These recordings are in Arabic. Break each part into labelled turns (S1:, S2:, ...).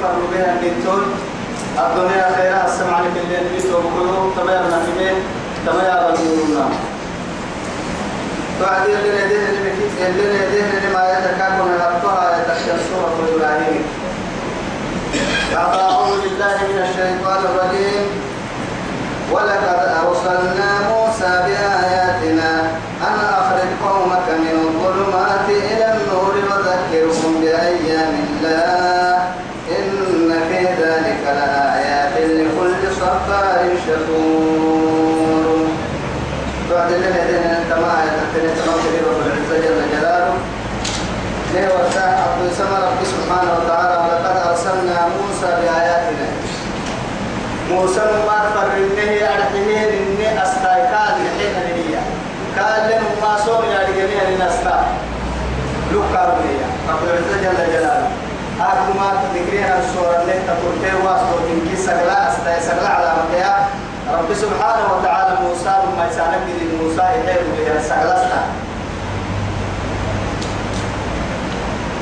S1: اللي فروا بها الدين الدنيا خيرها السمع لك اللي نبيت وبخير تبايا بنا تبايا بنا بعد اللي نديه اللي مكيف اللي نديه لما يتكاكم يغطها يتكشف سورة إبراهيم. أعوذ بالله من الشيطان الرجيم. ولقد أرسلنا يتكتني تمام رب العزة جل جلاله. ليه وساعة عبد سما رب سبحانه وتعالى ولقد أرسلنا موسى بآياتنا. موسى ما فرنه أرحيه إني أستيقاظ لحين هي قال لهم ما صوم يا رجالي أن أستا. لقى بنيا رب العزة جل جلاله. أكو ما تذكرين السورة اللي تقول تي واسطة تنكي سغلا سغلا على مكيا رب سبحانه وتعالى موسى ما يسالك موسى يحيي بها سغلستا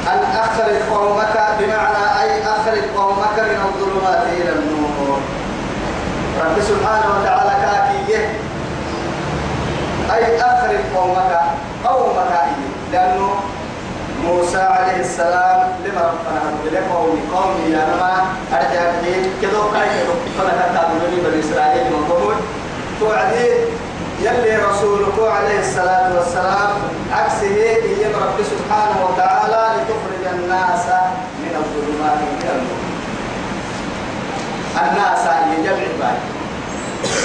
S1: أن أخرج قومك بمعنى أي أخرج قومك من الظلمات إلى النور. رب سبحانه وتعالى كاكيه أي أخرج قومك قومك لأنه موسى عليه السلام لما ربنا هدو قومي قومي يا نما أرجع حين كذو كاي كذو فلا تتابعني بني إسرائيل من قومي توعدي يلي رسولك عليه الصلاة والسلام عكسه هي رب سبحانه وتعالى لتخرج الناس من الظلمات إلى النور الناس هي جمع الباقي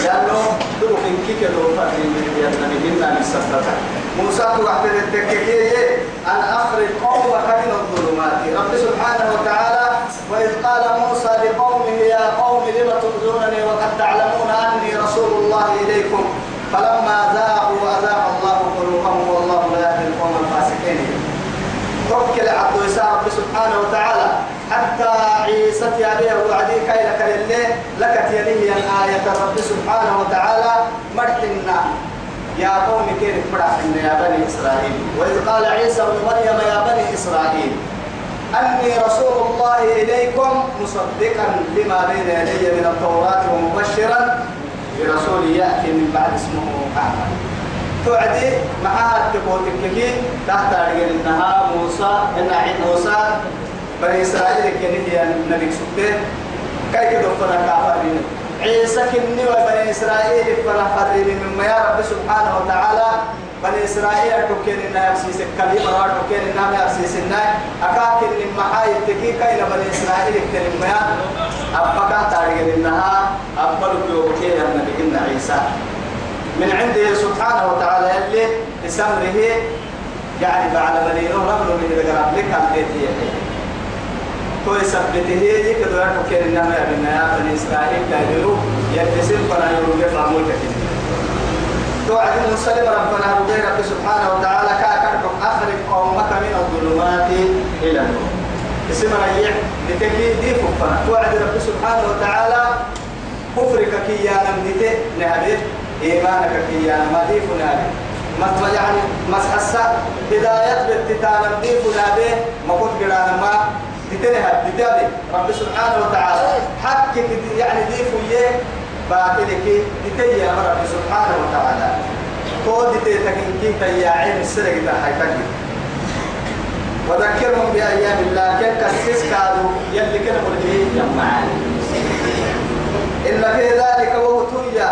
S1: لأنه دو من كيك لو فرق من النبي من سفرته موسى توحد التككية أن أخرج قومك من الظلمات. رب سبحانه وتعالى وإذ قال موسى لقومه يا قوم لم تؤذونني وقد تعلمون أني رسول الله إليكم؟ فلما ذاقوا أذاق الله قلوبهم والله لا يهدي القوم الفاسقين. توكل عبد رب سبحانه وتعالى. حتى عيسى عليه وعدي كي لك لله لك تيليه الآية. رب سبحانه وتعالى مرحنا يا قوم كيف مرحنا يا بني إسرائيل؟ وإذ قال عيسى ابن مريم يا بني إسرائيل أني رسول الله إليكم مصدقا لما بين يدي من التوراة ومبشرا برسول يأتي من بعد اسمه أحمد. توعدي معها كي تحت رجل إنها موسى إن عيد موسى بني إسرائيل كان هي النبي سبته كي كده فنا كافرين عيسى كني وبني إسرائيل فنا فرين مما يا رب سبحانه وتعالى بني إسرائيل تكين إنها يبسيس كلمة رأى تكين إنها يبسيس إنها أكاك إن محاي تكي كين بني إسرائيل كلمة يا أبقى تاريخ إنها أبقى بيوكي النبي إن عيسى. من عنده سبحانه وتعالى اللي بسمره يعني بعد مدينه ربنا من الغرب لك البيت تو يثبته يكدو يركب إنما يا بنا يا بني إسرائيل كايدلو يبتسم فلا يروج فعمول كتير توعد المسلم ربنا رب سبحانه وتعالى كاكركم أخرج قومك من الظلمات إلى النور. اسم ريع لتكي دي فقنا توعد رب سبحانه وتعالى كفرك كي يا نمدت نهبت إيمانك كي يا مديف نهبت ما يعني مسحسة هداية بالتتال نمديف نهبت ما كنت قرانا ما تتنها تتابع رب سبحانه وتعالى حكك يعني ديفو يه باكلك تتيا رب سبحانه وتعالى. تودي تتكين كيف يا عين السرق ده حيتك وذكرهم بأيام الله. كيف كسس كادوا يلي كانوا ملهي جمعاني إن في ذلك وهتويا.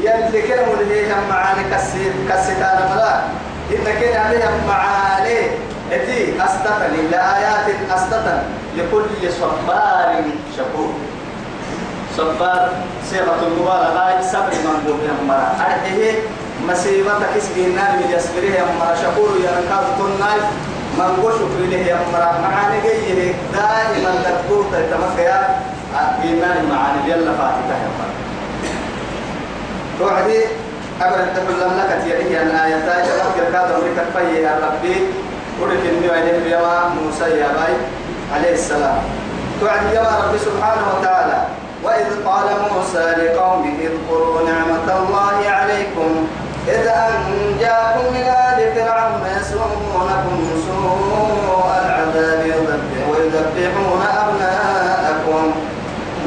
S1: يلي كانوا ملهي جمعاني كسيت كسيتانا ملا. إن كان عليهم معاني إتي أستطن. لآيات أستطن. لكل صبار شكور. صبار صيغة المبالغة صبر من قوم يمرا أرحيه مسيبة كسبين نار من يسبره يمرا شكور ينكاد تناي من قو شكر له يمرا معاني جيه دائما تكبور تتمكيا إيمان معاني يلا فاتحة يمرا توعدي أبدا تقول لم لك تيريه أن آياتي تذكر كاد أمريكا فيه يا ربي. ولك إني وعده يا موسى يا باي عليه السلام. توعد يا رب سبحانه وتعالى. وإذ قال موسى لقومه اذكروا نعمة الله عليكم. إذ أنجاكم من آل فرعون يسومونكم سوء العذاب ويذبحون أبناءكم.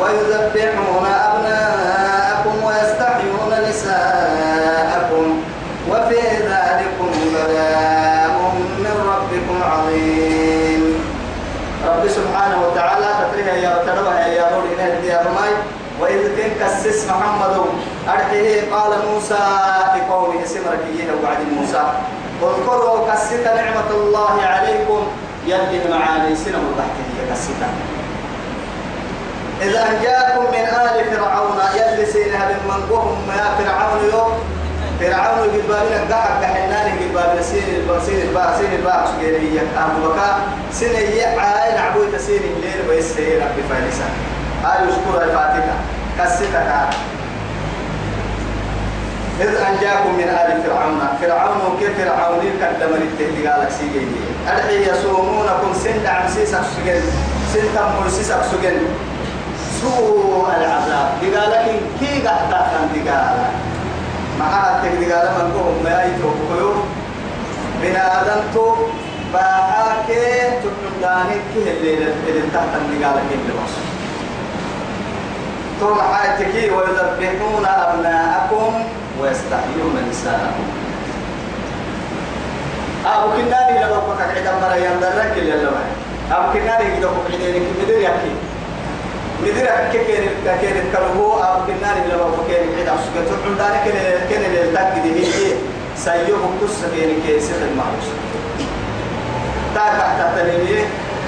S1: ويذبحون أبناءكم ويستحيون نساءكم وفي ذلكم بلاء من ربكم عظيم رب سبحانه وتعالى تتريها يا تروها يا رول إلى يا رماي وإذ كان كسس محمد أرحيه قال موسى لقومه سمرك وعد موسى اذكروا كسيت نعمة الله عليكم يلي معاني سنة تحته كسيتا إذا أنجاكم من آل فرعون يلي سينها من منقوهم يا فرعون يوم فرعون جبابنا قحق حنان جبابنا سين الباسين البا سين البا سجيري أبو بكا سين يعاين عبود سين الليل بيسير ربي فارسا هاي يشكر الفاتحة كسيتك إذ أنجاكم من آل فرعون. فرعون كيف فرعون قدم للتهدي؟ قال سيجي أدعي يصومونكم سن عم سيسك سجن. سن تمر سيسك سجن. سوء العذاب. قال لكن كي قحتا كان قال مع التهدي قال من قوم ما يتوقعوا بنا آدمتو باعاك تقدانك اللي تحت النقال اللي بصر ثم حياتك ويذبحون أبناءكم ويستحيون نساءهم أبو كناني لما بقى عيدا مرة يندرك اللي لما أبو كناني إذا بقى عيدا مدير يكي مدير يكي كين كين كلبو أبو كناني لما بقى كين عيدا سكت عندنا كين كين اللي تأكد هي سيوم كوس كين كين سر المعروف. تاك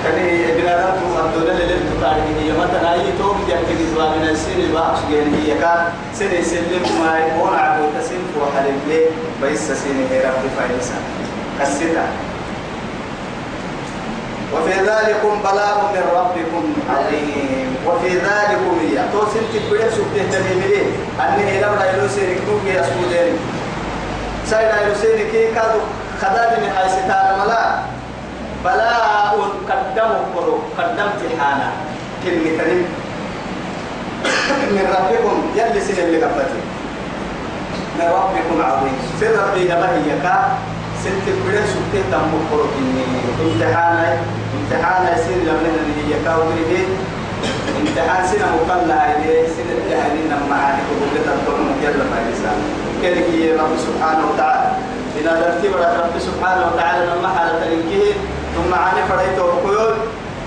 S1: تحتني كني بنادم تو أبدون اللي تطاري هي مثلا أي توم جزوا من السن الباحث جين هي كان سن يسلم ما يكون عبود تسين وحلم ليه بيس سن هي رب فايسا كسيتا وفي ذلكم بلاء من ربكم عظيم وفي ذلكم هي توسن تبدأ سبته تنمي أني لو لا يلوسينك نوكي أسودين سيدا يلوسينك كادو خداد من حيث ملا بلاء قدمه قلو قدمت حانا كلمة كريم من ربكم يلي سنة اللي قبتي من ربكم عظيم. سر ربي نبهي يكا ست بلد سكتة تم قلو إني. امتحانا امتحانا يصير لمن اللي يكا وقريبين امتحان سنة مقلع إليه سنة جهنين معاني قبولة الطرم يلا فايسا كذلك رب سبحانه وتعالى. إن ترتيب رب سبحانه وتعالى لما حالة الإنكيه ثم عاني فريت وقيول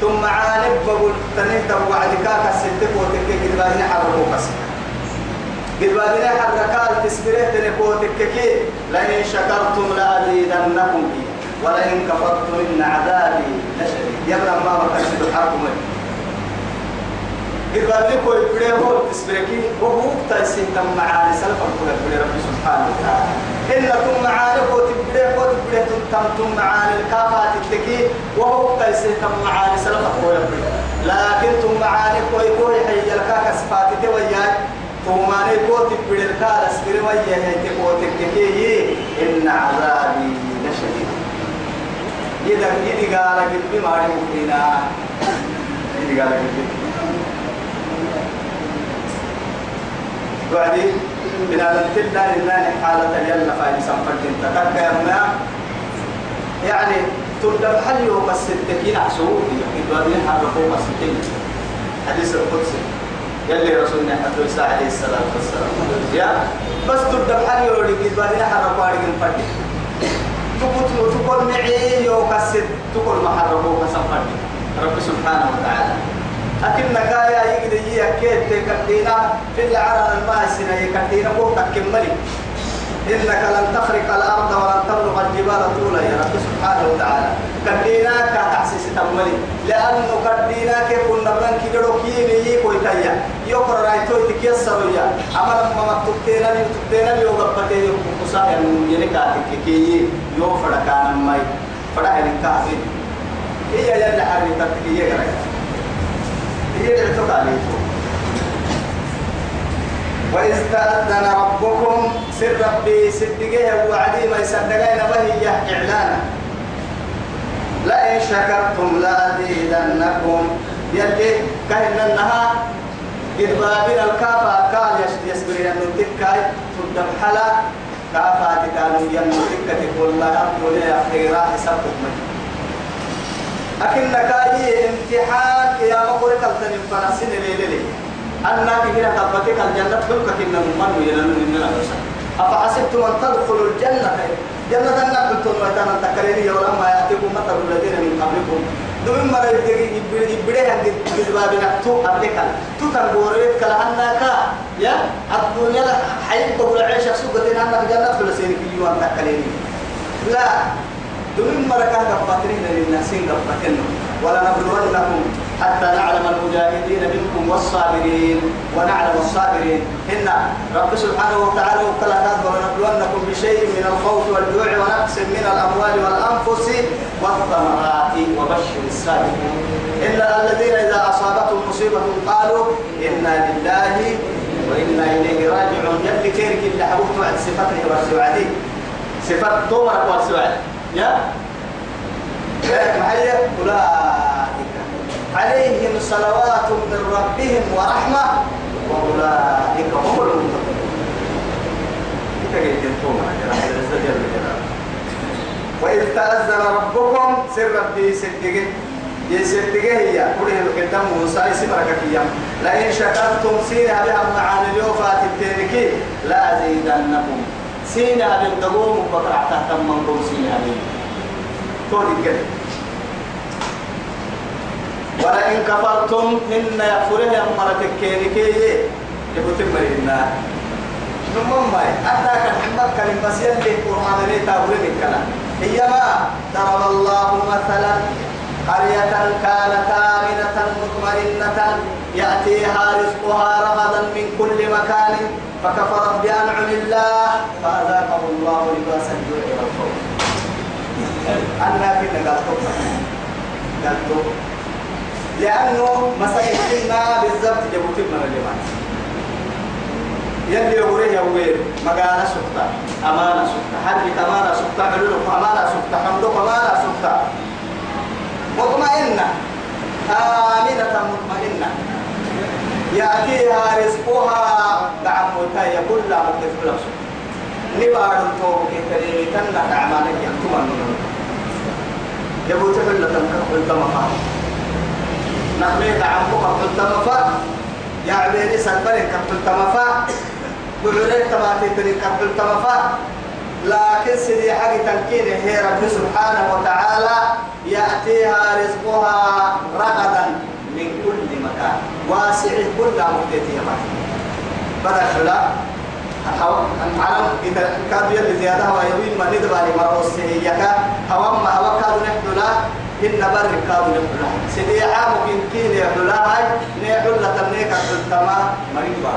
S1: ثم عاني بقول تنهت وعدك كسلتك وتكك كسر قد باهنا حركال تسبره تنكوتك كي. لئن شكرتم لأزيدنكم ولئن كفرتم إن عذابي لشديد. يبرا ما بكسد حركم باهنا كوي بره هو تسبركي إن قلبي ما رمكنا إذا قال قلبي. بعدين من التلنا لله حالة يلا فاين سنفرد تكك يا يعني تلقى حل يوم الستين عسوه يقول لي حرقوا الستين حديث القدسي. يلي رسولنا حتى عيسى عليه الصلاة والسلام. يا بس تلقى حل يوم يقول لي حرقوا عليهم فردي تقول تقول معي يوم الست تقول ما حرقوا قسم فردي رب سبحانه وتعالى. أكن نكايا يقدر يكيد تكدينا في العرض الماء سنة يكدينا بوتك كملي إنك لن تخرق الأرض ولن تبلغ الجبال طولا يا رب سبحانه وتعالى. كديناك تحسيس تملي. لأنه كديناك كنا بلن كيدرو كيني يكوي تايا. يقرأ رايتو تكيسر يا. أما لما مكتبتين لي تكتبتين لي وقبتين يقصا ينكاتك كي يوفر كان ماي. فدا ينكاتك هي يلي حريتك هي غير هي وإذ تأذن ربكم سر ربي صدقه وعدي ما يصدقين به إعلانا لئن شكرتم لأزيدنكم. يلي كهن النهار قد بابنا الكافة قال يسبرين أن تكاي تدم حلا. كافة كانوا ينمتك تقول لا أقول يا خيرا حسابكم أكن كاي امتحان يا مقولك التنم فنسين ليلي. أنا كنا تبتك الجنة كلك كنا من ويلن من نفسك أفحسبتم أن تدخلوا الجنة؟ جنة أن قلتم ويتانا تكريني ولما يأتيكم مثل الذين من قبلكم. دون مرة يبدأ عند باب نكتو قبلك تو تنبوريت كلا أنك يا؟ الدنيا حي بقول عيش سوقتين أنك جنة فلسين في يوم تكريني. لا. دون مرة كان قبطرين للناس قبطرين ولا نبلونكم حتى نعلم المجاهدين منكم والصابرين. ونعلم الصابرين. إن رب سبحانه وتعالى وكلا تذكر ونبلونكم بشيء من الخوف والجوع ونقص من الأموال والأنفس والثمرات. وبشر الصابرين إن الذين إذا أصابتهم مصيبة قالوا إنا لله وإنا إليه راجعون. يلي كيرك اللي حبوت بعد صفته والسعدي صفات تومر والسعد يا؟ معي أولئك. عليهم صلوات من ربهم ورحمة وأولئك هم المتقون وإذ تأذن ربكم سر ربي صدقين يصدقه هي كله القدام موسى يسمرك كيام لئن شكرتم سينا بها معاني اليوفات التنكي لا أزيدنكم. سينا بالدقوم بقرع تحت منكم سينا بي تولي كده. ولئن كفرتم إن يكفره أمرتك كينكي يبتم مرينا. نمم ماي؟ أتاك محمد كلم بس يلي قرآن لي تاولين الكلام هي ما ضرب الله مثلا قرية كانت آمنة مطمئنة. يأتيها رزقها رغدا من كل مكان. فكفرت بأنعم الله فأذاقه الله لباس الجوع والخوف. أنا كنا قلت قلت لأنه مساكننا بالضبط جبوت من اليمن يلي يوريه يوير مقالة سكتة. أمانة سكتة. حرب أمانة سكتة. علوك أمانة سكتة. حمدك أمانة سكتة. مطمئنة. آمنة مطمئنة. يأتيها رزقها دعم وتايا كلها مكتفلة نبار الطوب كتريمي تنك عمالك يكتمن يبوت حلة كفل تمفا نحميك عمك كفل تمفا يا عبيدي سنبري كفل تمفا بعلي تباتي تري كفل تمفا لكن سيدي حق تنكين هي رب سبحانه وتعالى يأتيها رزقها رغدا من كل مكان. واسع كل مكتتي بدأ خلا معلم إذا كادوا يلي زيادة هو يوين ما ندبا لمروس هيكا هوا ما هوا كادوا نحدنا إن بر كادوا نحدنا سيدي عام يمكن يحدنا هاي نحدنا تمنيك التما مريبا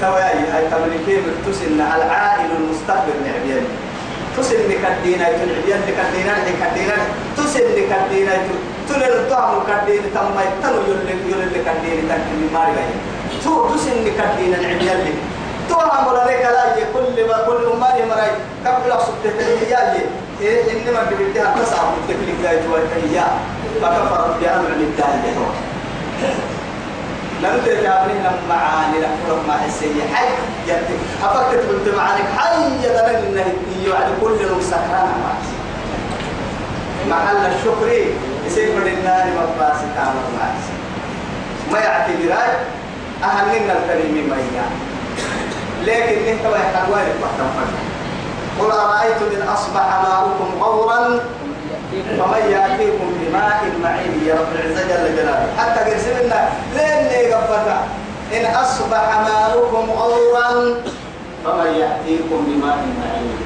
S1: كواي هاي تملكين تسن العائل المستقبل نعبيان تسن كدينا تنعبيان كدينا كدينا تسن كدينا كدين تم يتنو يلي يلي كدين تكلم ماري تو تسن كدينا نعبيان لي. تو عمل لك لا كل ما كل ما يمري قبل سبت تهيالي إيه إنما بدها تسعة متكلك لا يتوهيا فكفرت بأمر الله لم تجابني لم معاني لم فرق ما حسي حي يتك أفكت قلت معانك حي يدلن إنه يعني كل يوم سكران محل الشكر يسيب النار مباس تعمل ناس ما يعتبر أهلنا الكريم ما لكن إنت ويحتوى لك قل أرأيتم إن أصبح ماؤكم غورا فمن يأتيكم بماء معين يا رب العزة جل جلاله. حتى قرسلنا لين قفتا إن أصبح ماؤكم غورا فمن يأتيكم بماء معين.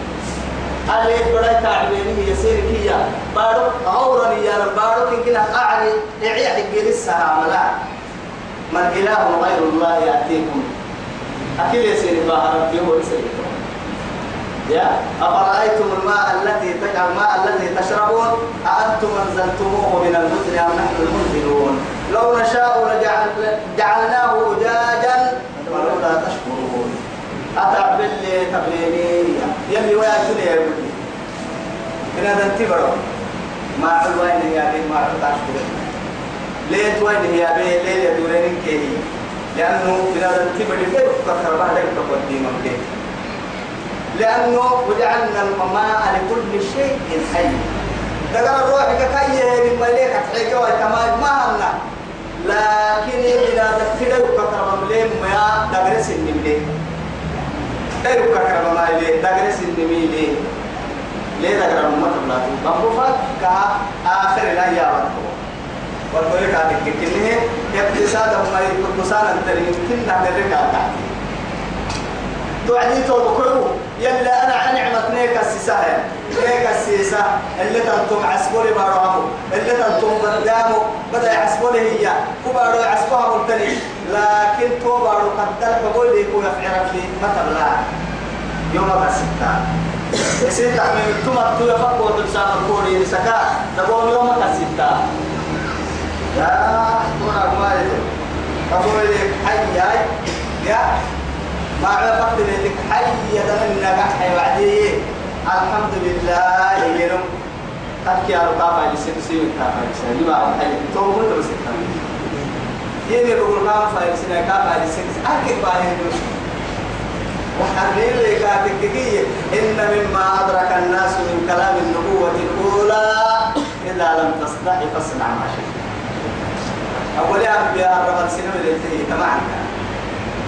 S1: اللي بدا تعبيني يسير كيا. بارو غورا يا رب. بارو كن كنا قاعد يعيح جلس عملا من إله غير الله يأتيكم. أكيد يسير بها ربي هو يا أفرأيتم الماء التي الماء الذي تشربون؟ أأنتم أنزلتموه من المزن أم نحن المنزلون؟ لو نشاء لجعل جعلناه أجاجا ولولا تشكرون. أتعب اللي تبليني يلي ويأتوني يا ابني كنا دنتبرو ما حلوين يا بي ما حلو ليه توين يا بي ليه يدورين كي. لأنه كنا دنتبرو كيف تكرر بعد تقديم كيف لأنه وجعلنا الماء لكل شيء حي. تقرأ الروح كي من مليك تحيك ويتماج ما هنا. لكن إذا تكتلوا كتر مليم ما دقرس النملي تلو كتر مليم دقرس النملي ليه دقرأ المطر لا تنبفت كآخر لا يا رب والقول لك هذه كنه اقتصاد ما يكون مسانا تريد كنا نرجع تحت توعدي توبكرو يلا أنا عن نعمة نيك السيسة. نيك السيسة. اللي تنتم عسبولي بارو اللي تنتم قدامه بدأ يعسبولي هي. كبارو يعسبوها ملتني لكن تو بارو قد تلقى لي كو يفعل في مثلا يوم الستة يصير تحمل ثم تو يفقوا وتبسام الكوري. سكا. تقول يوم الستة يا تورا ما يدو أقول لك حي يا ما عرفت لك حي دمنا نجح وعدي الحمد لله يرم تحكي على طابع لسنسي وطابع لسنسي ما هو حي تو مو تو سكتا يلي بقول كام فايل سنة طابع لسنسي أكيد باهي وحرين لك تككية إن مما أدرك الناس من كلام النبوة الأولى إذا لم تستحي فاصنع ما شئت أول أنبياء الرب سنة اللي تمام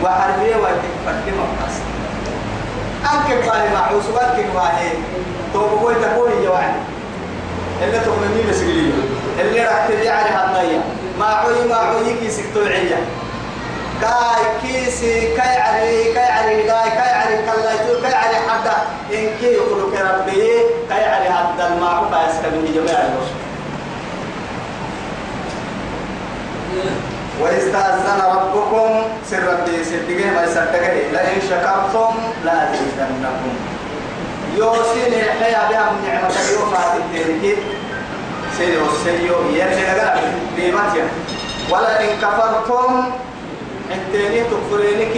S1: وحربية وتفكر مقاس. أنك باهي معوس وأنك باهي توبوا تقولي جواني اللي تؤمنين بسجلية اللي راح تبيع على هالنية. ما عوي ما عوي كيسك توعية كاي كيسي كاي علي كاي علي كاي كاي علي كلا يتو كاي علي حدا. إن كي يقولوا كربي كاي علي حدا المعروف يسكبني جميع الوصف وإستأذن ربكم سر ربي سدقه ما يصدقه لئن شكرتم لأزيدنكم يوسين الحياة بها من نعمة اليوم التهلكي. سيدي والسيو يلي نقرأ بيمتين ولئن كفرتم انتني تكفرينك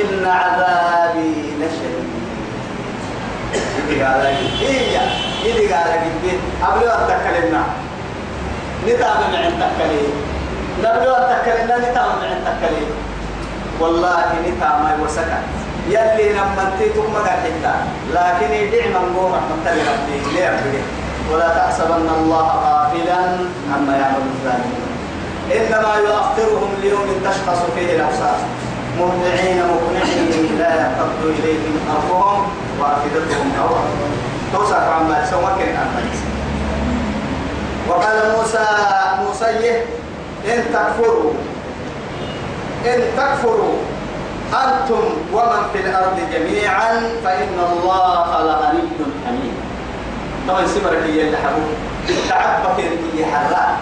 S1: إن عذابي لشديد. يدي قال هي يدي قال جدي قبل أن تكلمنا نتابع عن تكلم نبلو أتكلم نتام عن تكلم والله نتام وسكت. يلي لما تيتم ما حتى. لكن يدعي من قوم رحمة ربي ليه ولا تحسبن الله غافلا عما يعمل الظالمون. إنما يؤخرهم ليوم تشخص فيه الأبصار. مهطعين مقنعين لا يرتد إليهم أرضهم وأفئدتهم هواء. توسع عما سوى كان وقال موسى موسى إن تكفروا. إن تكفروا. أنتم ومن في الأرض جميعا فإن الله لغني حميد. طبعا سمرك هي اللي حبوك تعبك هي حراء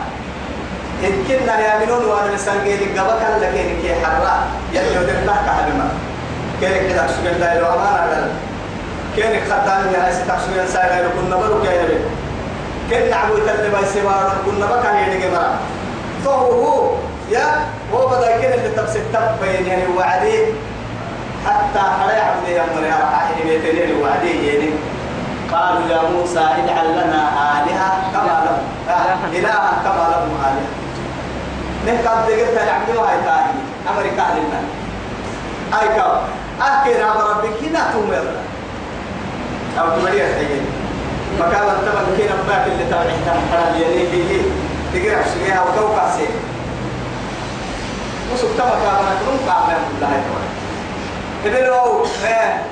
S1: إن كنا يامنون وأنا مسنجين قبك لكن كي حراء يلي ودر تحت حلما كينك كده تسجل دايلو أمانة على كينك خدام يا هاي ستحسبين سايغيرو كنا بلوك يا يبي. كنا عبو تلبا يسيبارو كنا بكا يدي مرا فهو يا هو بدأ كده اللي تبسط تبين يعني وعدي. حتى حري عبد يا مري راح بيتين وعدي يعني. قالوا يا موسى اجعل لنا آلهة كما لهم إلها كما لهم آلهة. نهكا دقيقة نعمل هاي تاني أمريكا لنا. أي كم؟ أحكي رب ربك هنا تومر. أو تمرير حيين مكان التمن كنا باك اللي حرام يلي هي. تقرأ شيئا وسوك تما كامنا كنون كامنا كلها يتوان إبلو إيه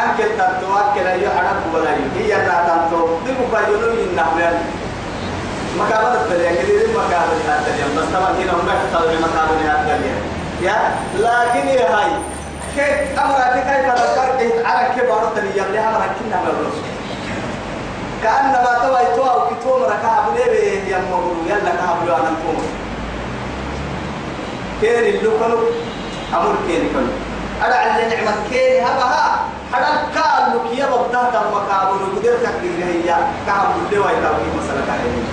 S1: أنكل تنتو أنكل أيو حرام ولا هي نا تنتو دي مبايلو ينحمل مكان التليا كده مكان التليا بس تما كنا هم بيحتاجوا مكان التليا يا لكن هاي كيف أمرك كيف تذكر على كبار التليا اللي أمرك كنا بالرسول كأنما توي تو أو كتوم ركعب ليه يا يلا كعب لو أنا توم كين اللي كانوا أمر كين كانوا أنا على نعمة كين هبها حدا كان لك يا بده تم مقابل وقدر تقدر هي كعب ليه وايد أو مثلا كهين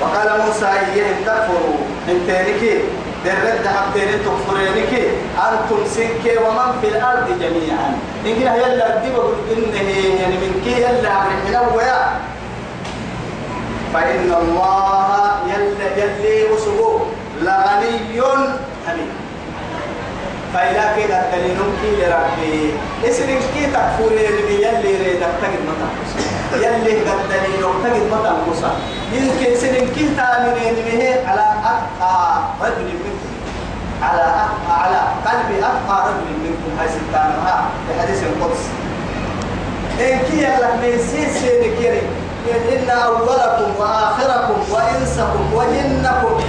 S1: وقال موسى إيهم تكفروا انتينك درد حبتين تكفرينك أنتم سنك ومن في الأرض جميعا. إن كنا يلا الدب إنه يعني من كي يلا عمرحنا ويا فإن الله يلا يلي وسبو لغني حميد. فإذا كده تلينون كي لربي. اسرين كي تكفرين يلي ريدك تجد متى يلي قد دليل تجد متى موسى. يمكن سنين كي تأمنين به على أتقى رجل منكم على على قلب أتقى رجل منكم هاي ستانها في حديث القدس. إن كي يلا ميسي سيني كيري إن أولكم وآخركم وإنسكم وجنكم.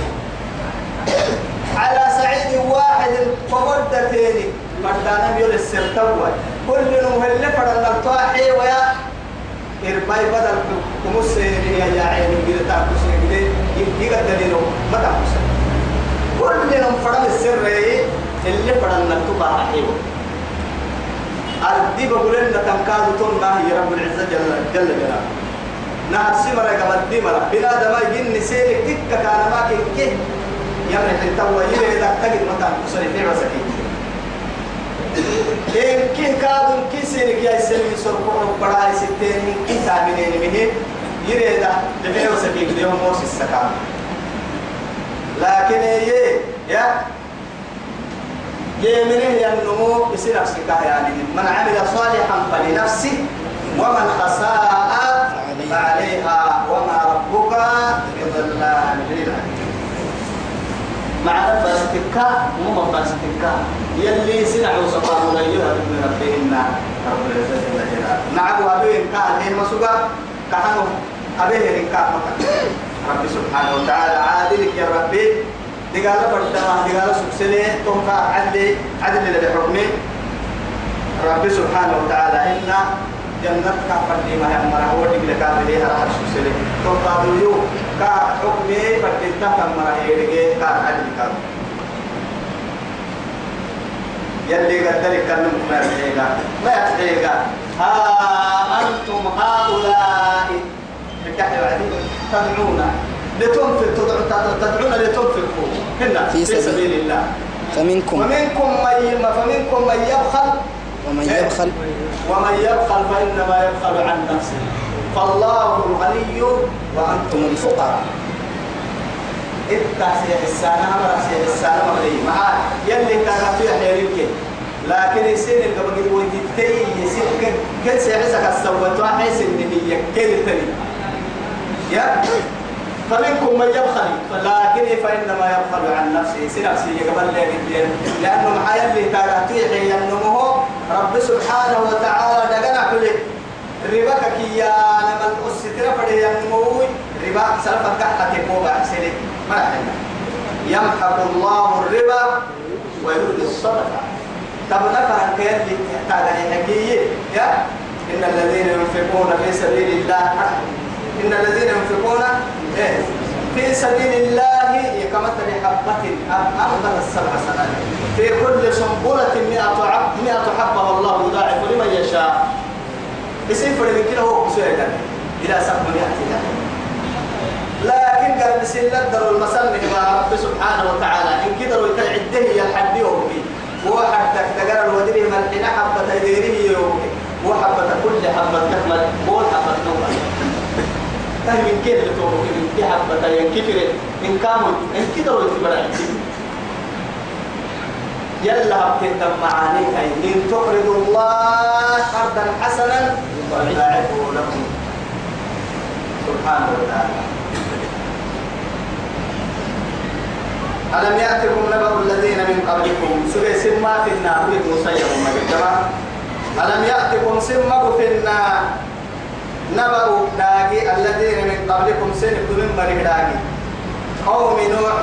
S1: على سعيد واحد فمدتين. مردانا بيقول السرتوى كل نوهل فرد الطاحي ويا إرباي بدل كمس يا يا عين غير تاكوس غير يجي دليلو ما تاكوس كل يوم فرد السر اللي فرد نكتب حيو أردي بقول لنا تنكاد تون ما هي رب العزة جل جل جلاله. نهر سمرة كما الدمرة بلا دما يجين نسيلك تك كان ما كي يمنح التوى يلي إذا تجد متى كسر في مسكين إن كي كادم كي سينك يا سلمي سرقوا بڑا ستين كي تامنين منه يريد لبيه وسكيك اليوم موس السكان. لكن يي يا يي منه ينمو يصير نفسك يعني. من عمل صالحا فلنفسه ومن أساء فعليها. وما ربك بظلام معنى باستكا مو باستكا يلي سنعوا سقامنا أيها من ربهن. رب العزة جل جلاله. نعم أبيه كان هي مسوقا كانوا أبيه كان رب سبحانه وتعالى عادلك يا ربي دقال بردما دقال سبسلي توقع عدل عدل للحكم رب سبحانه وتعالى إن جنة كفر دي ما هم مرة هو دقل كافر ليها راح سبسلي توقع ديو كا حكمي فردتا كم مرة يرجع كا عدل كافر يلي قدرك كان ما يتحيقا ما يتحيقا ها أنتم هؤلاء بكحي وعدي تدعون لتنفق تدعون لتنفقوا هنا في سبيل, الله.
S2: فمنكم
S1: ومنكم من فمنكم من يبخل
S2: ومن يبخل
S1: ومن يبخل فإنما يبخل عن نفسه. فالله الغني وأنتم الفقراء. إنت سيح السنة مرة سيح السنة مرة معاه يلي حيرك لكن السنة اللي قبل ويدتي يصير كل سيحسك السوّت وحيس هي كل تاني يا. فمنكم من يبخل لكن فإنما يبخل عن نفسه. سنفسه قبل لي لأنه معايا اللي تاغتيه ينمه رب سبحانه وتعالى دقنا كله. ربا كيا لما الأسطرة فدي ينموي. ربا سلفا كحة كوبا سلي ما حنا يمحق الله الربا ويرد الصدقة. طب كيان اللي تاغني حكيه يا. إن الذين ينفقون في سبيل الله إن الذين ينفقون إيه في سبيل الله كمثل حبة أخذت السبع سنوات في كل سنبلة مئة عب مئة حبة والله يضاعف لمن يشاء. يصير فرق كده هو سويدا إلى سبع مئة لكن قال بسم الله المسلم مع رب سبحانه وتعالى. إن كده يتعده يلحد يومي واحد تقدر الودري من حين حبة يديره يومي. وحبة كل حبة تكمل. قول حبة نوبة تهي من كيف لتوبه من كي حبة ينكفر إن كامل إن كده يتبرع يلا هبكت معاني هاي. إن تقرضوا الله قرضا حسنا يضاعفه لكم. سبحانه وتعالى. ألم يأتكم نبأ الذين من قبلكم؟ سورة سما في النار. مسير ما ألم يأتكم سما في النار؟ نبأ داقي الذين من قبلكم سنة من مريك داقي قوم نوح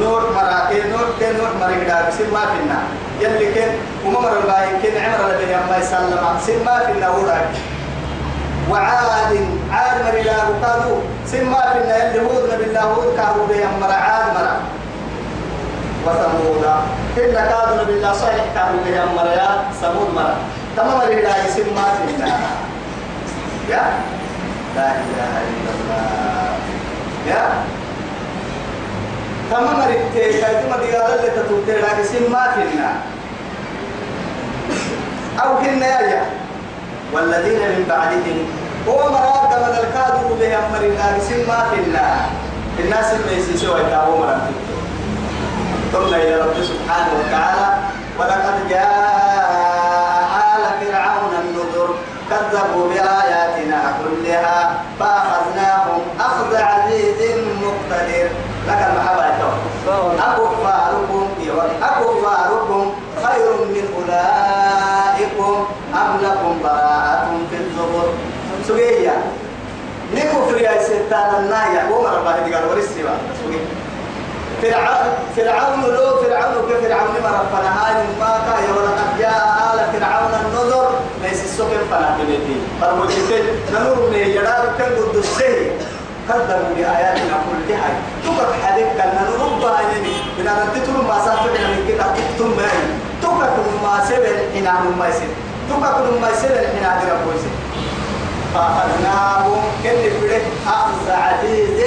S1: نوح مراكي نوح كن نوح مريك داقي سما في النار يلي كن وممر الباي كن عمر الذي أما يسلم. سما في النار وعاد عاد مريلا وقالوا سما في النار يلي هود نبي الله هود كهو بيامر عاد مرا وثمود. إن كادوا بالله صالح كانوا بهم مريا ثمود مرا تمام رجلا اسم ما في النار يا لا إله إلا الله. يا تمام رجلا كادوا مديار اللي تتوتر اسم ما في النار أو كنا يا والذين من بعدهم. هو مراد من الكادوا بهم مريا اسم ما في النار الناس اللي يسيسوا يتابعوا مرا ثم إلى رب سبحانه وتعالى. ولقد جاء آل فرعون النذر كذبوا بآياتنا كلها فأخذناهم أخذ عزيز مقتدر. لك المحبة أكفاركم أكفاركم خير من أولئكم. أم لكم براءة في الزبر. سوريا نكفر يا ستان النايا ومر بعد قال ورسوا فرعون فرعون لو فرعون كفرعون ما ربنا. هاي ما كا ولقد جاء آل فرعون النذر. ليس السكن فلا بنتي فالمجتهد نور من يدار كان قد السهي كذبوا بآياتنا كلها تبقى حديث كان نور باينني من أن تتلو ما سافرنا من كده تكتم معي كل ما سبل حين عم ما يسير كل ما سبل حين عدنا كويس فأخذناهم كل فرق أخذ عزيز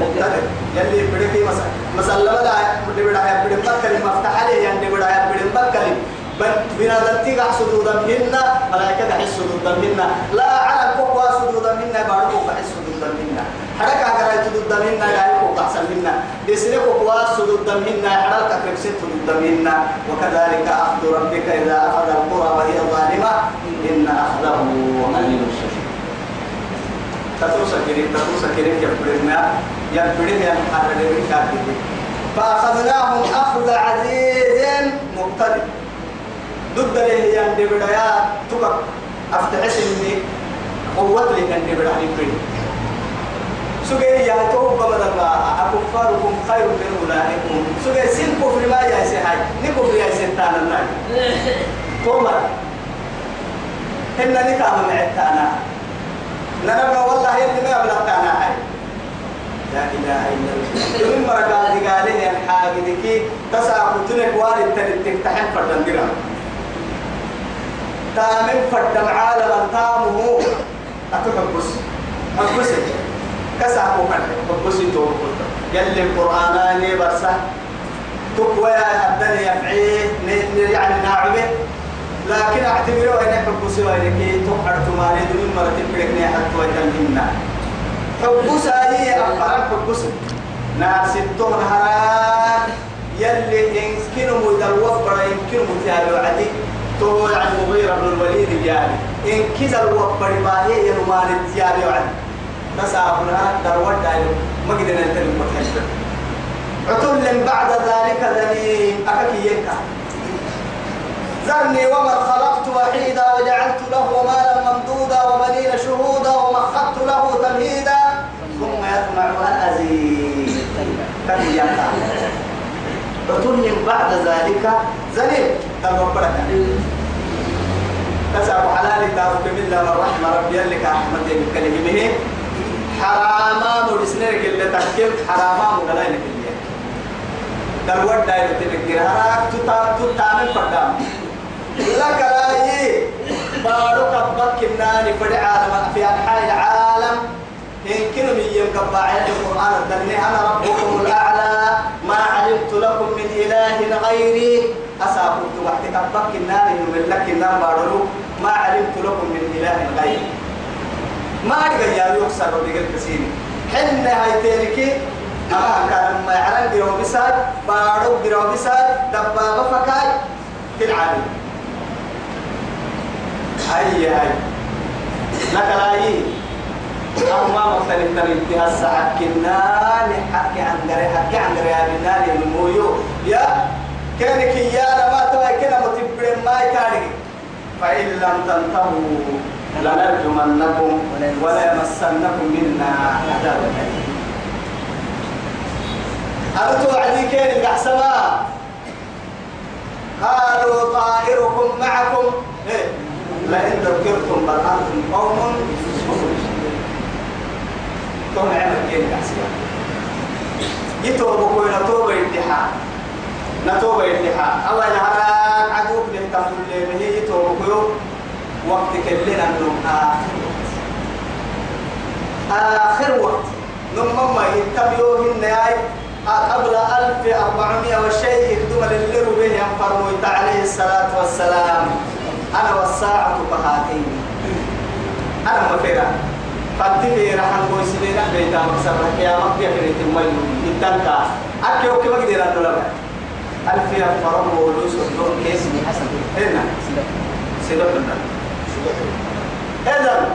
S1: مقتدر. يلي بدي في مسألة. مسألة لا بدي بدي بدي بكلم مفتاح عليه يعني بدي بدي بكلم بنا ذاتي قاع سدودا منا ملائكة قاع سدودا منا لا على كوكوا سدودا منا بارو قاع سدودا منا حركة قاع سدودا منا لا يكو قاع منا دسنا كوكوا سدودا منا حركة كريم سدودا منا وكذلك أخذ ربك إذا أخذ فأخذناهم أخذ عزيز مقتدر. ضد له يندي بدايا تبقى أفتحس إني قوة لي يندي بدايا يبرنا سجى يا توب بدل أكفاركم خير من أولئكم سجى سين كفر ما يا سهاي نكفر يا ستان الناي تومر إن نكام معتانا نرى والله يلي ما يبلغتانا هاي لا إله إلا الله يوم مرقال دقالين يا حاجدك تسعى كتنك والد تلتك تحن فردن درا تامن فردن عالما تامه أتكبس أكبس كسع كوكا أكبس تو يلي القرآن برسة تقوى الدنيا يفعيه يعني ناعمة. لكن اعتبروا إنك حبوسي وإنك تقعد تماري. دون مرة تبركني حتى ويتمهنا حبوسا هي أفراد حبوسي نار ستون هران. يلي يمكن مدلوف برا يمكن متابع عدي تو عن مغيرة بن الوليد يعني إن كذا الوفر ما هي ينمان التيابي عن نسابنا دروت دايلو ما قدرنا نتكلم متحدث عتل بعد ذلك ذني أكاكي ينكا. ذرني ومن خلقت وحيدا وجعلت له مالا ممدودا وبنين شهودا ومخضت له تمهيدا. ثم يطمع ان ازيد عتل بعد ذلك. زنيم قال ربنا كسب حلال تارك من الرحمة. ربي لك أحمد بن كلمه حراما مرسنك اللي تكيم حراما مغلائنك اللي. دلوات دايرة تبكر هراك تتعامل فردام. لك رأيي. بارك ربك الناني فدي عالم. في أنحاء العالم. إن كنوا من يمكن القرآن الدنيا. أنا ربكم الأعلى. ما علمت لكم من إله غيري. أسابقت وقتك ربك الناني من لك النار بارلو. ما علمت لكم من إله غيري. ما أرجع يا يكسر وديك الكسين حنا هاي تيركي أما كان ما يعلم بيرو بساد بارو بيرو بساد دبابة فكاي في العالم. هاي هاي. لك لا أما مختلف تريد بها الساعة كنا نحكي عن دري حكي عن دري هذه النار يا كانك يا لما توي كنا متبرم ما يكارك فإن لم تنتهوا لنرجمنكم ولا يمسنكم منا عذاب أليم. وعدي كان الأحسما قالوا طائركم معكم. إيه؟ لئن ذكرتم بل أنتم قوم تون عمل كين الأحسما يتوبوا كوي نتوبة اتحاد نتوبة اتحاد أول هراك عدوك نهتم اللي هي يتوبوا كوي وقت كلنا النوم آخر وقت نمم ما يتبعوا من نهاية قبل 1400 وشيء يخدم للي به ينفرموا عليه الصلاة والسلام أنا والساعة كهاتين أنا مفيرا فانتبه رحم بوسيلنا بيتا مكسر يا مكيا كريت مايو يتنكا أكيد أوكي ما قدر أنو لما ألف ينفرم ولوس ودون كيس؟
S2: حسن
S1: هنا سيدنا إذا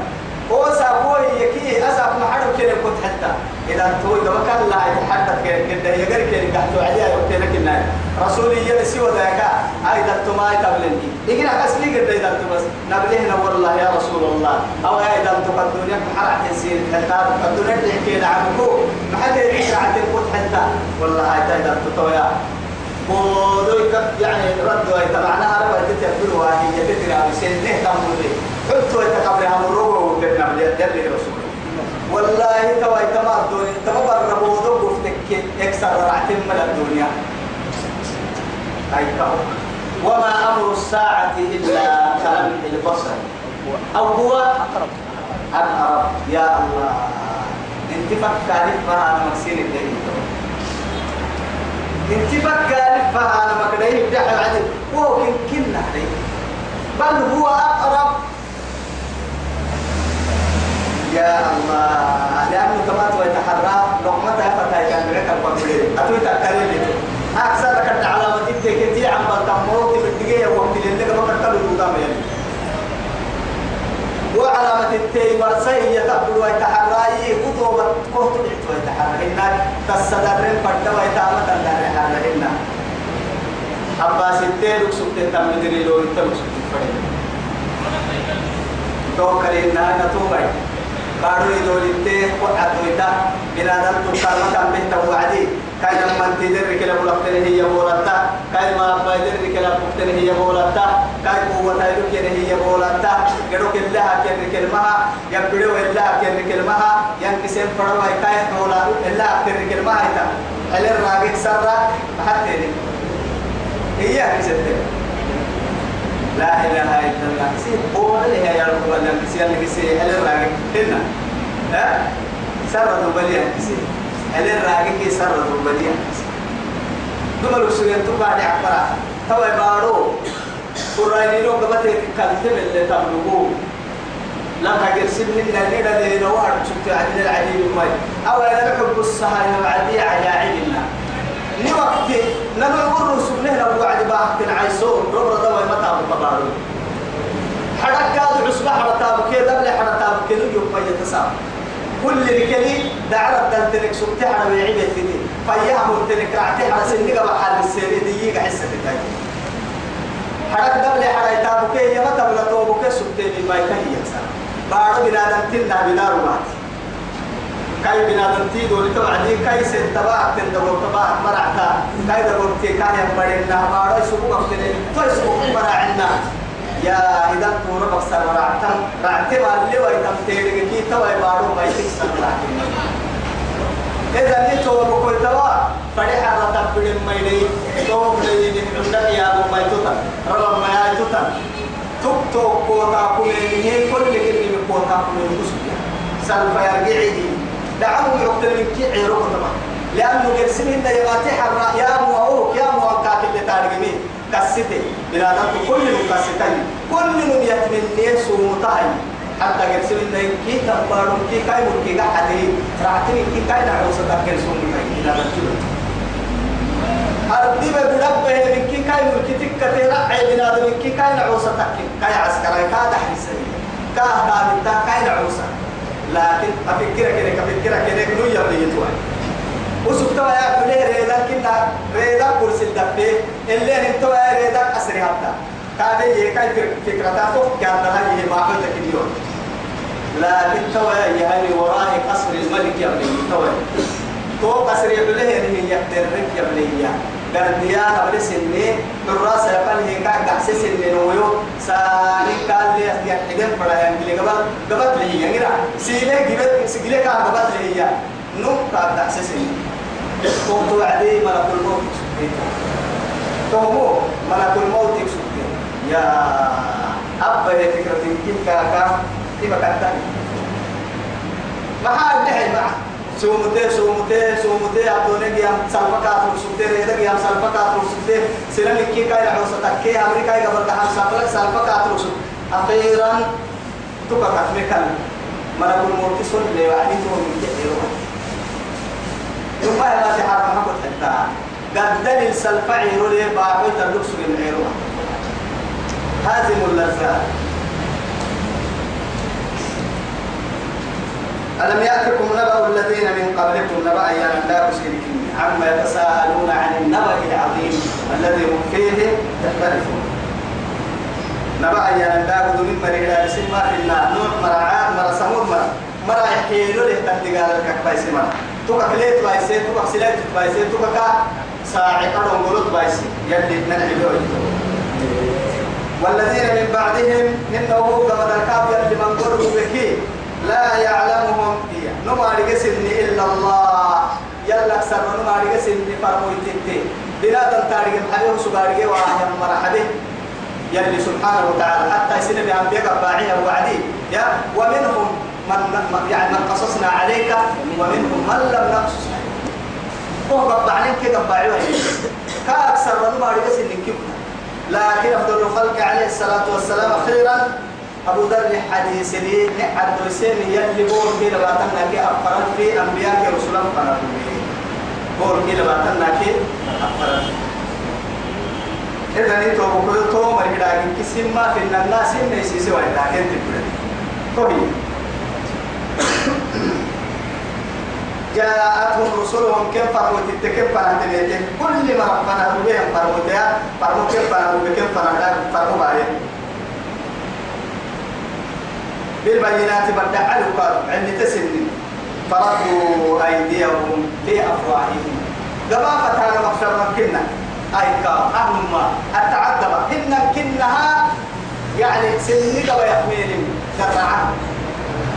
S1: هو سابوه يكي أساب محرم كده كنت حتى. إذا توي ده كان لا يتحدث كده كده يقدر كده. قحتوا عليها لك الناس رسولي يلسي وذاك أيضا تما يتبلني يجينا كسلي قد إذا تبص نبلهنا والله يا رسول الله أو أيضا تقدوني بحرع تنسير حتى تقدوني تحكي لعبكو. ما حد يعيش عتين كنت حتى. والله أيضا تتويا بودوي يعني ردوا يتبعنا أربعة تتبلوا هي تترى بسنة تمر به حطوا يتقبلها مروه وكنا بلي رسول والله توا يتما الدنيا تما بربو دو بفتك يكسر رعتم من الدنيا. أي كهو وما أمر الساعة إلا كلمح البصر. أو هو
S2: أقرب.
S1: أقرب. يا الله. إنت فكرت فها أنا مكسين الدين انت فكرت فها أنا مكديه بدحل عدل وكن كنا عليه بل هو أقرب. يا الله. لأنه كما تتحرى لقمتها فتاة كان لك القبلين أتوي تأكلين لك. أكثر لك العلامة تكتي عم بلتموت. بالدقيقة وقت اللي لك ما قتلوا القدام يعني. وعلامة التي مرسي يتقبل ويتحرى. خطوبة كهت بحت ويتحرى هنا تصدرين فرد ويتامة يحرى هنا أباس التين لكسبت تمدري لو يتلكسبت فرد توكلنا نتوبة قالوا يدول التيه وعدويتا بنادم تقال مكان بيتا وعدي كاي لما تدر كلا بلقتن هي بولتا كاي ما بايدر كلا بلقتن هي بولتا كاي قوة كن هي بولتا قدو كلها كن كلمها يبدو إلا كن كلمها ينكسم فروا كاي دولا إلا كن كلمها على الراجع سرا حتى هي كسبت لا إله إلا الله. سي قول لي يا رب الله كسي اللي كسي هل الراجع هنا ها؟ سر دبليا كسي. هل الراجع كي سر دبليا دمر سوين تبع دي عبارة توا بارو قرآن لو قبته كلمة اللي تبلغوه لم تجد سن النبي الذي نوار شفت عدل العديد الماء أو أنا بحب الصهاي وعدي على عيدنا نوقت نما يقولوا سبنه لو وعد باحت العيسون ربنا دوا متى بقبارو حرك كاد عصبة حرتا بكي دبل حرتا بكي يوم ما يتسام كل ركلي دعرة دلتنك سبتي على ويعيد الثني فيها ملتنك رعتي على سنك بحال السيري دي حسة تاي حرك دبل حرتا بكي يمتى بلا تو بكي سبتي يكهي يتسام بارو بنادم تنا بنار ماتي كاي بنادم تي دول تو عدي كاي سن تبع تن دور تبع مرعتا. كاي دور تي كاي بدنا بارو سوق مفتني تو سوق مرعنا يا إذا تورا بكسر مرعتا. رعتي ما اللي ويتم تيرك كي تو بارو ما مرعتا إذا ني تو بكل توا فرح رتا بدن ما يدي تو بدي من عندك يا ابو ما يتوتا رب ما يتوتا توك كوتا كومين كل كلمة كوتا كومين كسبيا سلف يرجعي. دعموا يقتل من كي عيروك طبعا لأنه قرسم إن يغاتي حرا يا موهوك يا موهوكاك اللي تارجمين كسيتي بلا دم كل من كسيتي كل من يتمنى سومتاي حتى قرسم إن كي تبارو كي كاي مركي قحتي. رعتني كي كاي نعوص تاكل سومتاي إلى رجل أرضي بربه من كي كاي ملكتك كتير عيبنا من كي كاي نعوسة تكين كاي عسكري كا دحرسي كا دابتا كاي نعوسة لكن أفكر كده كفكر كده كنو يبني يتوان وسبتوا يا كله ريدا كنا ريدا كرسي دبي. اللي أنتوا يا ريدا أسري حتى كاده يكاي فكرتاتو يه ما قلت كديون لكن توا يا هني وراء قصر الملك يا ابني توا. تو قصر يبله هي يقدرك يا قرديا قبل سنة بالراس يقال هي كا قحس سنة نويو ساني قال لي يا حدن بڑا ہے کہ قبل قبل لي ہے غير سيله قبل سيله كا قبل لي ہے نو كا قحس سنة تو عدي ملك الموت تو مو ملك الموت يكسب يا أبا هي فكرة كيف كاكا كيف كاتاني ما حال نحي معه سومته سومته أبدوني قيام سالفة كاتر سومته ريدا قيام سالفة كاتر سومته سلام كي كاي نحوس تكي أمريكا قبل تحام سالفة سالفة كاتر سوم أخيرا تبقى كتمكن ملك الموت سن لي وعدي تو من كثيرون ثم لا تحرم محمد حتى. قد دليل سالفة عيرو لي باعوي تلوكس من عيرو. هازم اللذات ألم يأتكم نبأ الذين من قبلكم نبأ يا لا مشركين عما يتساءلون عن النبأ العظيم الذي هم فيه يختلفون. نبأ يا لا من مريلا سما في النار. نوح مرعات مرأ سمود مرأ. مرأ يحيلوا له تنتقال الككباي سما توكا كليت بايسي توكا سلات بايسي توكا كا ساعي قرن قلوت بايسي يلي ننعلوه والذين من بعدهم إنه كما الكاب يلي من بكي لا يعلمهم هي نما رجسن إلا الله. يلا أكثر نما رجسن فرمو يتنتي بنادم تاريخ الحبيب سبارجي وآهر مرحبه. يلي سبحانه وتعالى حتى يسنى بأنبياء باعية وعدي. يا ومنهم من يعني من قصصنا عليك ومنهم من لم نقصص عليك. هو قطع كده قطعوا كأكثر نما رجسن كبنا لكن أفضل الخلق عليه الصلاة والسلام أخيرا أبو ذر الحديث لي نحد وسين يلي بور كي لباتنا كي أفرد في أنبياء كي رسول الله بور كي لباتنا كي أفرد إذا نيتو بكل تو مريدا كسم ما في الناس نيسي سوى لكن تقول طيب جاءتهم رسلهم كم فرموا تتكم فرموا كل ما ربنا بهم فرموا تيا فرموا كم فرموا بكم فرموا فرموا بعدين بالبينات بدعوا قالوا عند تسن فردوا أيديهم في أفواههم. هذا مخشر كنا. أي كام أهم التعذب إن كنها يعني سنة ويحميل كرعان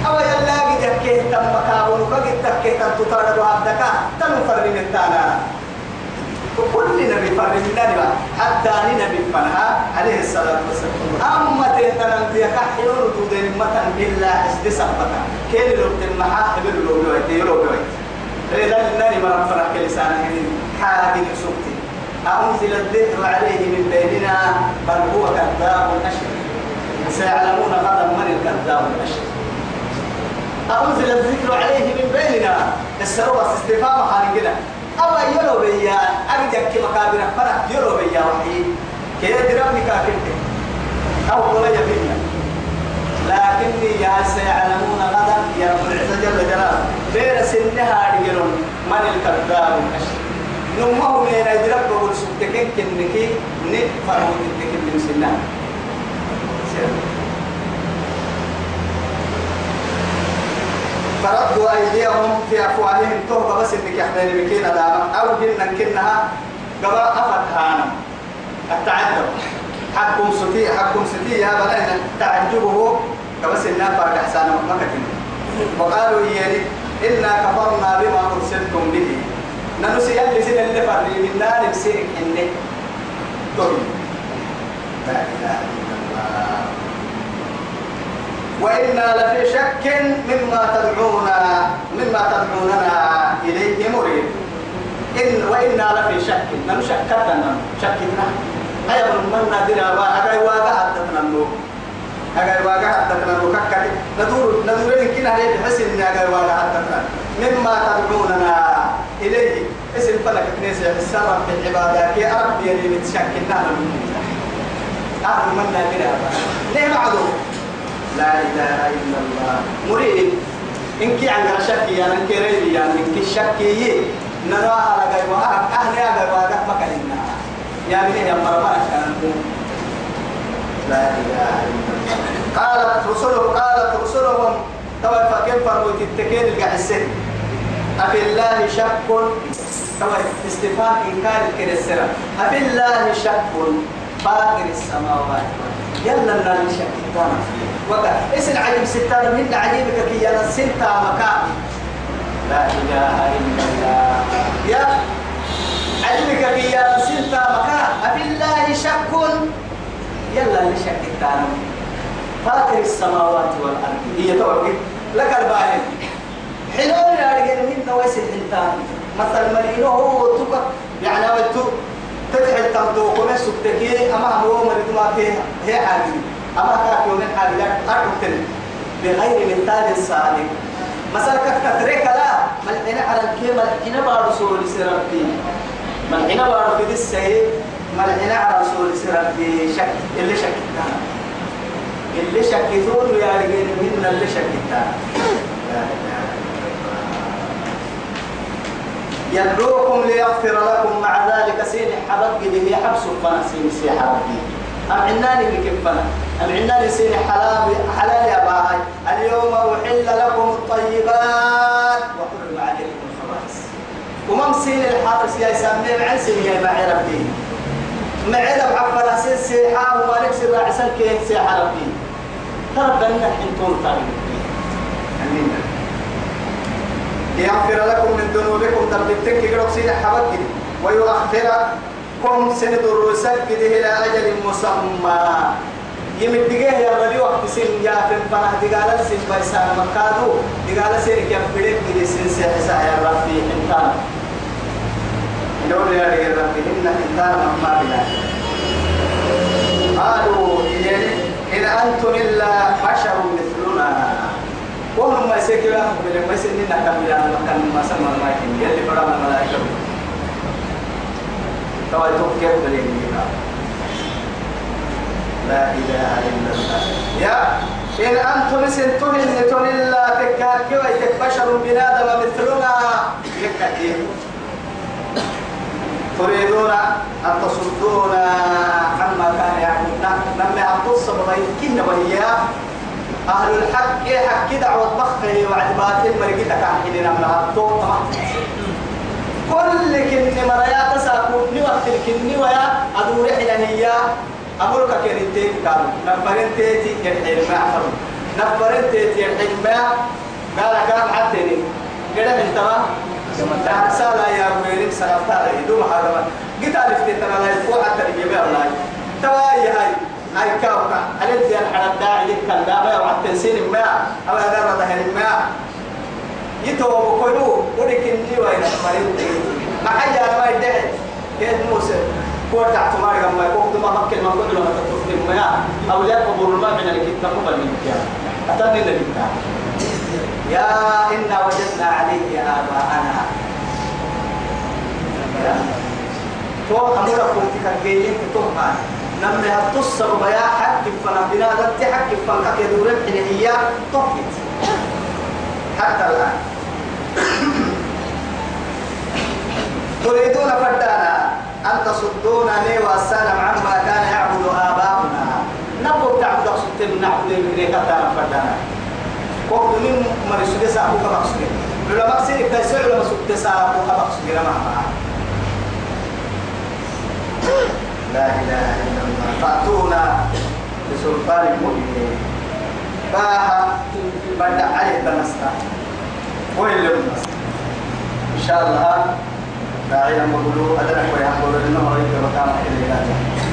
S1: أو يلاقي جكيه تم مكابون وكجت تكيه تم تطارد وعبدك تنفرين التانا وكل نبي فرمنا نبا حتى نبي فنها عليه الصلاة والسلام. أما تهتنا بيك حيون تودين متن بالله اسد سبتا كين لو تنمحا حبل لو لويت يلو لويت إذا النبي مرة فرح كلسانا هنين حاجة سبتي أنزل الذكر عليه من بيننا بل هو كذاب أشر سيعلمون غدا من الكذاب الأشر أنزل الذكر عليه من بيننا. السروة استفهام خارجنا أو يلو بيا أجدك مكابر فرق يلو بيا وحي. كي دربني كاكنت أو ولا يبينا لكني يا سيعلمون غدا يا رب العزة جل جلاله. بين سنها رجل من الكذاب. الأشر نمه من يدرب بقول سبتكين كنكي نفرمو تتكين من سنها. فردوا أيديهم في أفواههم تهب بس إنك يحمل بكين داما أو جنة كنها أفت هانا. التعجب. حكم ستي حكم ستي يا بنينا تعجبه. كبس إنها فرق أحسان مكتن وقالوا إياني إنا كفرنا بما أرسلتم به. ننسي اللي سن اللي فرق. من نار بسيرك إنك طيب لا إله إلا وإنا لفي شك مما تدعونا مما تدعوننا إليه مريد إن وإنا لفي شك. نم شكتنا شكتنا هيا من نادر أجاي واقع حدثنا النور أجاي واقع حدثنا النور ككتي ندور ندور كنا هي بحس إن أجاي واقع حدثنا. مما تدعوننا إليه. سنفلك كنيسة السرب في العبادة كي أرب يلي متشكلنا من أهل من بلا ليه معدو لا إله إلا الله. مريد. إنك عن شكي يعني إنك ريبي يعني إنك شكي نرى على جاي أهل يا جاي وأهل مكاننا يا بني يا مرمى كان لا إله إلا الله. قالت رسلهم قالت رسلهم. توا فكيف فرموا تتكين القعسين أفي الله شك. توا استفهام إنكار الكرسرة أفي الله شك. فاقر السماوات. يلا لنا شك. تانا وقع اسم عجيب ستانا من عجيبك كي يلا سنتا مكان لا إله إلا الله. يا عجيبك كي يلا سنتا مكان أفي الله شك. يلا اللي شك تانا فاطر السماوات والأرض. هي توقف. لك الباهن حلول يا رجال من نويس الحنتان مثل مرينو هو تك يعني وتو تدحل تمدو كم سكتكي أما هو مريض ما فيه هي حاجة أما كاك يوم حاجة أكتر بغير مثال سالك مثلا كترك لا ملحنا على الكي ملحنا بارو سول سربي. ملحنا بارو في السهي ملحنا على رسول سربي. شك اللي شك اللي شكتون يا رجال من اللي شكتان يدعوكم ليغفر لكم مع ذلك سين حبك به حبس فنا سين سي حبك. أم عناني بكفنا أم عناني سين حلال حلال يا باهي اليوم أحل لكم الطيبات. وحرم عليكم الخبائث. ومم سين الحارس يا سامي عن سين يا باعي ربي. معنا بعفنا سين سيحا وما نكسر راعسان كين سيحا ربي. تربنا حنتون طريق ليغفر لكم من ذنوبكم. تربتك يقرأ سين حبك ويؤخركم سند الرسل كده إلى أجل مسمى يمدقه يا ربي وقت سن يا فن فنه دقال سن بيسان مكادو دقال سن كيف بدك كده سن سيحسا يا ربي انتان دول يا ربي إن انتان مما بلا قالوا إن أنتم إلا بشر مثلنا وهم ما يسكوا من ما يسنين كم يا مكان ما سمع ما يكين يلي برا من الملائكة توا يتوكل بلين لا إله إلا الله. يا إن أنتم سنتم إن إلا تكاكوا بشر بنادم مثلنا. يكاكي تريدون أن تصدونا عما كان يعملون نمي أن تصب كنا وإياه. أهل الحق إيه حق؟ دعوة بخه وعد باطل مرقتك عن من الطوطة كل كن مريا تساكو نوقت الكن ويا أدور حين هي أقول لك كن تيجي كانوا نفرين تيجي يحيل ما أحرم نفرين تيجي يحيل ما قال كام حتى قال من لا سالا يا ويرين سنفتار يدوم هذا قلت ألف تتنا لا يفوح حتى يجيبها الله. تواي هاي هاي كاوكا. ألف دي الحرب داعي يكال دابا وعد تنسين ما أو هذا ظهر ما يتو بكلو ولكن لي وين مريض ما حاجة ما يدعي. كيف موسى؟ كور تحت ما رجع ما يكون ما مكن ما كل ما تكتب ما أو لا قبول ما من الكتاب قبل من الكتاب أتاني الكتاب يا إنا وجدنا عليه آباءنا. تو أمرا كنت كجيين تتوها نمني هتصر بيا حق فنا بنا دت حق فنا كدور هي طفت حتى الآن. تريدون فدانا أن تصدونا لي وأسانا عما كان يعبد آباؤنا. نبغى تعبد أقصد نعبد من كتانا فدانا. وقت من مرسول ساقو كبقصد لولا مقصد كيسر لما سكت ساقو كبقصد لما لا إله إلا الله. فأتونا بسلطان مبين. باها بدع عليه بنستا وين لهم إن شاء الله داعي لما قلوا أدرك ويحقلوا إنه ريك وكان إليه